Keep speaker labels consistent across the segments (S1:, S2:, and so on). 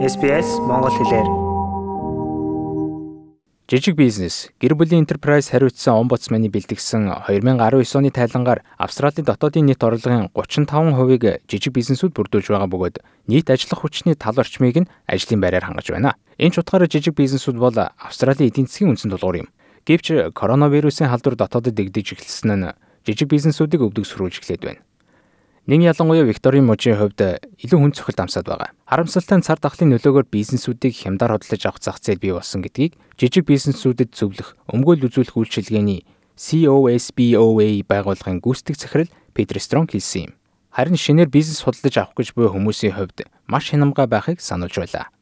S1: SBS Монгол хэлээр Жижиг бизнес, гэр бүлийн enterprise хариуцсан омбудсманы бэлтгэсэн 2019 оны тайлангаар Австралийн дотоодын нийт орлогын 35%-ыг жижиг бизнесүүд бүрдүүлж байгаа бөгөөд нийт ажиллах хүчний тал орчмыг нь ажлын байраар хангаж байна. Энэ ч утгаараа жижиг бизнесүүд бол Австралийн эдийн засгийн үндсэн тулгуур юм. Гэвч коронавирусын халдвар дотоодод дэгдэж эхэлсэн нь жижиг бизнесүүдийг өвдөгсрүүлж эхлээд байна. Нэг ялангуяа Викторийн мужийн хувьд илүү хүн цохилт амсаад байгаа. Харамсалтай нь цар тахлын нөлөөгөөр бизнесүүдийг хямдар хөдлөж авах зах зээл бий болсон гэдгийг жижиг бизнесүүдэд зөвлөх өмгөөл үзүүлэх үйлчилгээний COSBOA байгууллагын гүйцэтгэх захирал Петр Стронг хэлсэн юм. Харин шинээр бизнес худалдаж авах гэж буй хүмүүсийн хувьд маш хянамга байхыг сануулж байлаа.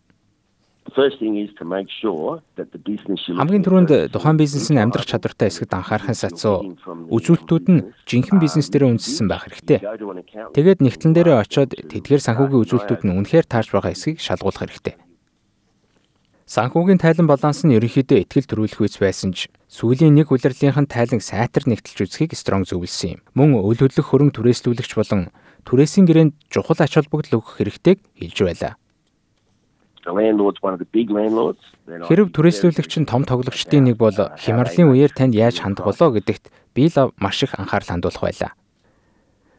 S1: Хамгийн түрүүнд тухайн бизнес нь амьдрах чадвартай эсгэд анхаарахын сацуу үзүүлэлтүүд нь жинхэнэ бизнес дээр үндэссэн байх хэрэгтэй. Тэгээд нэгтлэн дээрээ очиод тэдгээр санхүүгийн үзүүлэлтүүд нь үнэхээр таарч байгаа эсгийг шалгуулах хэрэгтэй. Санхүүгийн тайлан баланс нь ерөнхийдөө ихтгэл төрүүлэх үйс байсан ч сүүлийн нэг улирлынхан тайлан сайтар нэгтэлж үзхийг Стронг зөвлөсөн юм. Мөн үйл хөдлөх хөрөнгө түрээслүүлэгч болон түрээсийн гэрээнд чухал ач холбогдол өгөх хэрэгтэйг хэлж байлаа. Хэрв түрээслүүлэгч нь том тоглогчдын нэг бол хямралын үеэр танд яаж хандах болоо гэдэгт би л маш их анхаарал хандуулах байлаа.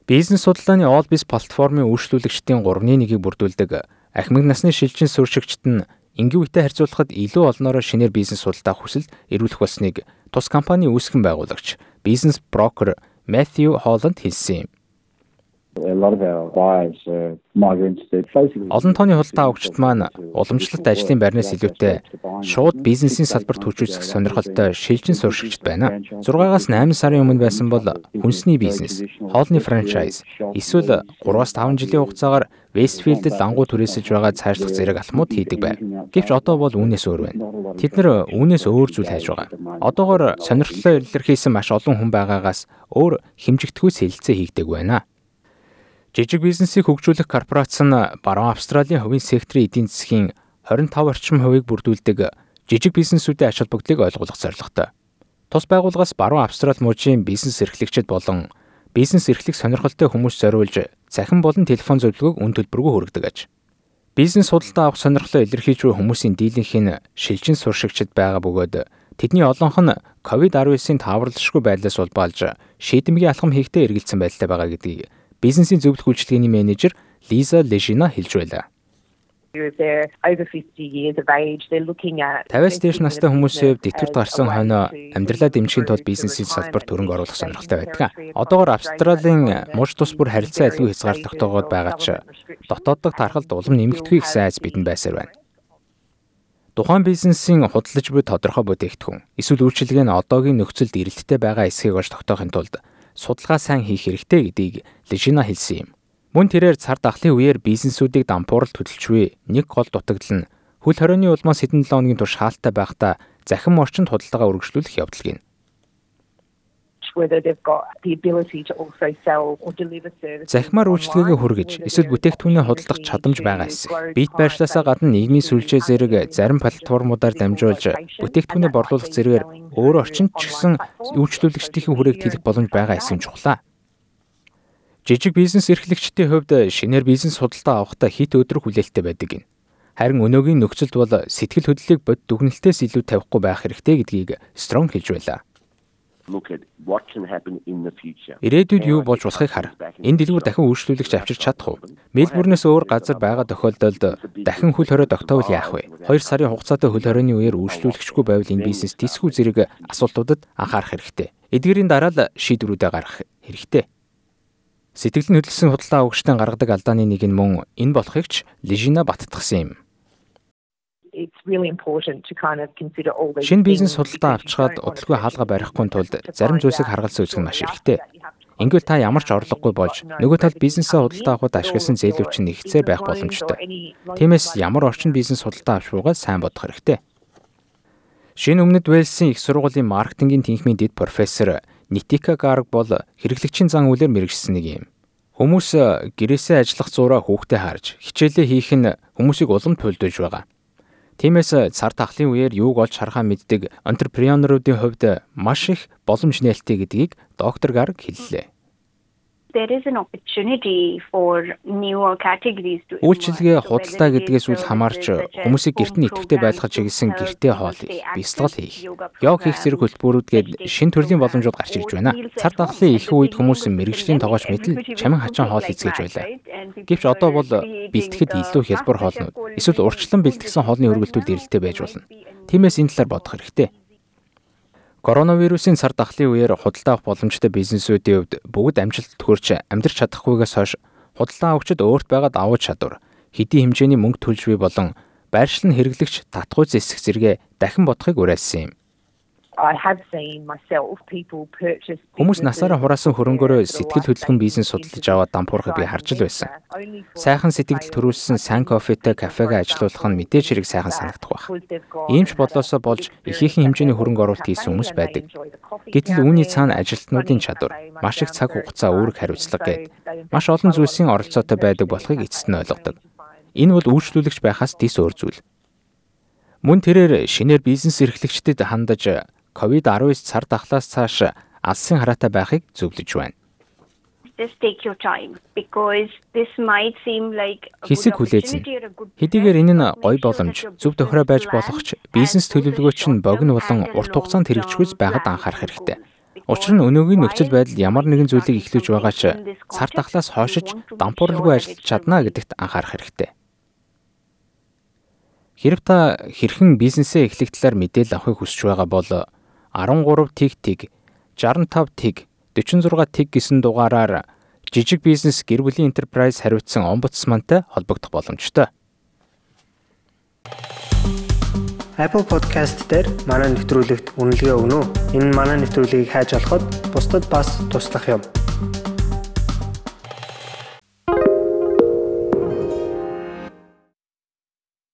S1: Бизнес судалгааны Allbiz платформын үйлчлүүлэгчдийн 3-1-ийг бүрдүүлдэг ахмад насны шилжин суршигчд нь энгийн үетэй харьцуулахад илүү олноороо шинээр бизнес судалдаа хүсэлт эрүүлэх болсныг тус компани үүсгэн байгуулагч бизнес брокер Matthew Holland хэлсэн юм. Олон тооны худалдаа авагчид маань уламжлалт ажлын байрнаас илүүтэй шууд бизнесийн салбарт хүчүүлсэх сонирхолтой шилжин суршигчд байна. 6-аас 8 сарын өмнө байсан бол хүнсний бизнес, хоолны франчайз, эсвэл 3-аас 5 жилийн хугацаагаар Вестфилдэд лангуу түрээсэж байгаа цаашлах зэрэг алхмууд хийдэг байв. Гэвч одоо бол үүнээс өөр байна. Тэд нэр үүнээс өөр зүйл хайж байгаа. Одоогоор сонирхлоо илэрхийлсэн маш олон хүн байгаагаас өөр хэмжигдэхүйс хэлэлцээ хийгдэг байна. Жижиг бизнесийг хөгжүүлэх корпорац нь баруун Австралийн хувийн секторын эдийн засгийн 25 орчим хувийг бүрдүүлдэг жижиг бизнесүүдийн ач холбогдлыг ойлгуулах зорилготой. Тус байгууллагаас баруун Австрали мужийн бизнес эрхлэгчид болон бизнес эрхлэх сонирхолтой хүмүүс зориулж цахим болон телефон зөвлөгөөг үн төлбөргүй хүргэдэг аж. Бизнес худалдаа авах сонирхлоо илэрхийлж буй хүмүүсийн дийлэнх нь шилжин суршигчид байгаа бөгөөд тэдний олонх нь COVID-19-ийн тааварлашгүй байдлаас улбаалж шийдэмгийн алхам хийхдээ эргэлзсэн байдалтай байгаа гэдгийг бизнесийн зөвлөх үйлчилгээний менежер Лиза Лежина хэлж байлаа. 50-аас дээш настай хүмүүсийн хувьд итгэвч гарсан хойноо амьдралаа дэмжихийн тулд бизнесийн салбарт хөрөнгө оруулах сонирхолтой байдаг. Одоогоор Австралийн муж тус бүр харилцаа айлгүй хязгаар тогтоогоод байгаа ч дотооддох тархалд улам нэмэгдэхүй гэсэн айц бидэнд байсаар байна. Тухайн бизнесийн худалдаж буй тодорхой бүтээгдэхүүн эсвэл үйлчилгээ нь одоогийн нөхцөлд эрэлттэй байгаа эсхийг олж тогтоохын тулд судалгаа сайн хийх хэрэгтэй гэдгийг Лежина хэлсэн юм. Мөн тэрээр цар тахлын үеэр бизнесүүдийг дампууралд хөдөлжвэ. Нэг гол дутагдал нь хөл хорионы улмаас хэдэн 7 хоногийн турш хаалттай байхдаа захин орчинд худалдаагаа үргэлжлүүлэх явдал гин whether they've got the ability to also sell or deliver services. Захимаар үйлчлэгээ хүргэж эсвэл бүтээгдэхүүнээ худалдах чадамж байгаа эсэх. Бит байршлаасаа гадна нийгмийн сүлжээ зэрэг зарим платформудаар дамжуулж бүтээгдэхүүнээ борлуулах зэрэгээр өөр орчинд ч гэсэн үйлчлүүлэгчдийн хүрээг тэлэх боломж байгаа эсэх чухлаа. Жижиг бизнес эрхлэгчдийн хувьд шинээр бизнес худалдаа авахдаа хит өдрөх хүлээлттэй байдаг юм. Харин өнөөгийн нөхцөлд бол сэтгэл хөдлөлийг бод дүгнэлтээс илүү тавихгүй байх хэрэгтэй гэдгийг Strong хэлж байлаа. Ирээдүйд юу болж болохыг хар. Энэ дэлгүүр дахин үйлчлүүлэгч авчирч чадах уу? Мельбурнээс өөр газар байгаа тохиолдолд дахин хөл хорой тогтоовол яах вэ? 2 сарын хугацаатай хөл хоройны үеэр үйлчлүүлэгчгүй байвал энэ бизнес тисгүй зэрэг асуултуудад анхаарах хэрэгтэй. Эдгээрийн дараа л шийдвэрүүдээ гаргах хэрэгтэй. Сэтгэл нь хөдөлсөн худалдаа авагчдын гаргадаг алдааны нэг нь мөн энэ болохыг ч Лежина баттгсан юм. Шинэ бизнес судалдаа авчгаад удалгүй хаалга барихгүй тулд зарим зүйлсийг харгалзан үзэх нь маш хэрэгтэй. Ингээл та ямар ч орлогогүй болж нөгөө талд бизнесээ худалдаа авахд ашигласан зээлүүд чинь нэгцээр байх боломжтой. Тиймээс ямар орчин бизнес худалдаа авч байгаагаа сайн бодох хэрэгтэй. Шинэ өмнөд Вэлсийн их сургуулийн маркетингийн тэнхимийн дэд профессор Нитика Гарг бол хэрэглэгчийн зан үйлээр мэрэгжсэн нэг юм. Хүмүүс гэрээсээ ажиллах зураа хүүхдээ харж хичээлээ хийх нь хүмүүсийг улам туйлдуулж байгаа. Тиймээс цар тахлын үеэр юуг олж харахаа мэддэг энтерпренеруудын хувьд маш их боломж нээлттэй гэдгийг доктор Гарг хэллээ. Үйлчилгээ худалдаа гэдгээс үл хамаарч хүмүүсийг гэрт нь идэвхтэй байлгах чиглэсэн гэртээ хоол, бясалгал хийх, йог хийх зэрэг хөтөлбөрүүдгээд шин төрлийн боломжууд гарч ирж байна. Цар тахлын их үед хүмүүс мэрэгжлийн тоогооч мэтэл чамин хачин хоол эзгэж байлаа. Гэвч одоо бол бэлтгэхэд илүү хялбар хоолнууд эсвэл урьдчилан бэлтгэсэн хоолны өргөлтүүд ирэлттэй байж болно. Тиймээс энэ талаар бодох хэрэгтэй. Коронавирусын цар тахлын үеэр худалдаа авах боломжтой бизнесүүдийн хувьд бүгд амжилт төрж амьдрч чадахгүйгээс хойш худалдаа авагчид өөрт байгаа давуу чадвар, хэдийн хэмжээний мөнгө төлж буй болон байршлан хэрэглэгч татхуй зэсэх зэрэгэ дахин бодохыг уриалсан юм. Хүмүүс насаараа хураасан хөрөнгөөрөө сэтгэл хөдлөн бизнес судалж аваад дампуурахыг би харж л байсан. Сайхан сэтгэл төрүүлсэн сайн кофетэй кафега ажилуулах нь мэдээж хэрэг сайхан санагдах байх. Иймч бодлосоо болж ихээхэн хэмжээний хөрөнгө оруулалт хийсэн хүмүүс байдаг. Гэтэл үүний цаана ажилтнуудын чадвар, маш их цаг хугацаа үүрэг хариуцлага гээд маш олон зүйлсийн оролцоотой байдаг болохыг эцэст нь ойлгодог. Энэ бол үйлчлүүлэгч байхаас тис өөр зүйл. Мөн тэрээр шинээр бизнес эрхлэгчдэд хандаж COVID-19 цар тахлаас цааш алсын хараатай байхыг зөвлөж байна. Хэсэг хүлээзэн. Хэдийгээр энэ нь гой боломж, зөв тохироо байж болох ч бизнес төлөвлөгөөч нь богино болон урт хугацаанд хэрэгжихүйс байгаад анхаарах хэрэгтэй. Учир нь өнөөгийн нөхцөл байдал ямар нэгэн зүйлийг эхлэж байгаа ч цар тахлаас хойшиж дампуурлгүй ажиллаж чадна гэдэгт анхаарах хэрэгтэй. Хэрв та хэрхэн бизнесээ эхлэх талаар мэдээлэл авахыг хүсэж байгаа бол 13 тэг тэг 65 тэг 46 тэг гэсэн дугаараар жижиг бизнес гэр бүлийн enterprise хариуцсан омбудсмантай холбогдох боломжтой.
S2: Apple Podcast дээр манай нэвтрүүлэгт үнэлгээ өгнө үү? Энэ манай нэвтрүүлгийг хайж олоход бусдад бас туслах юм.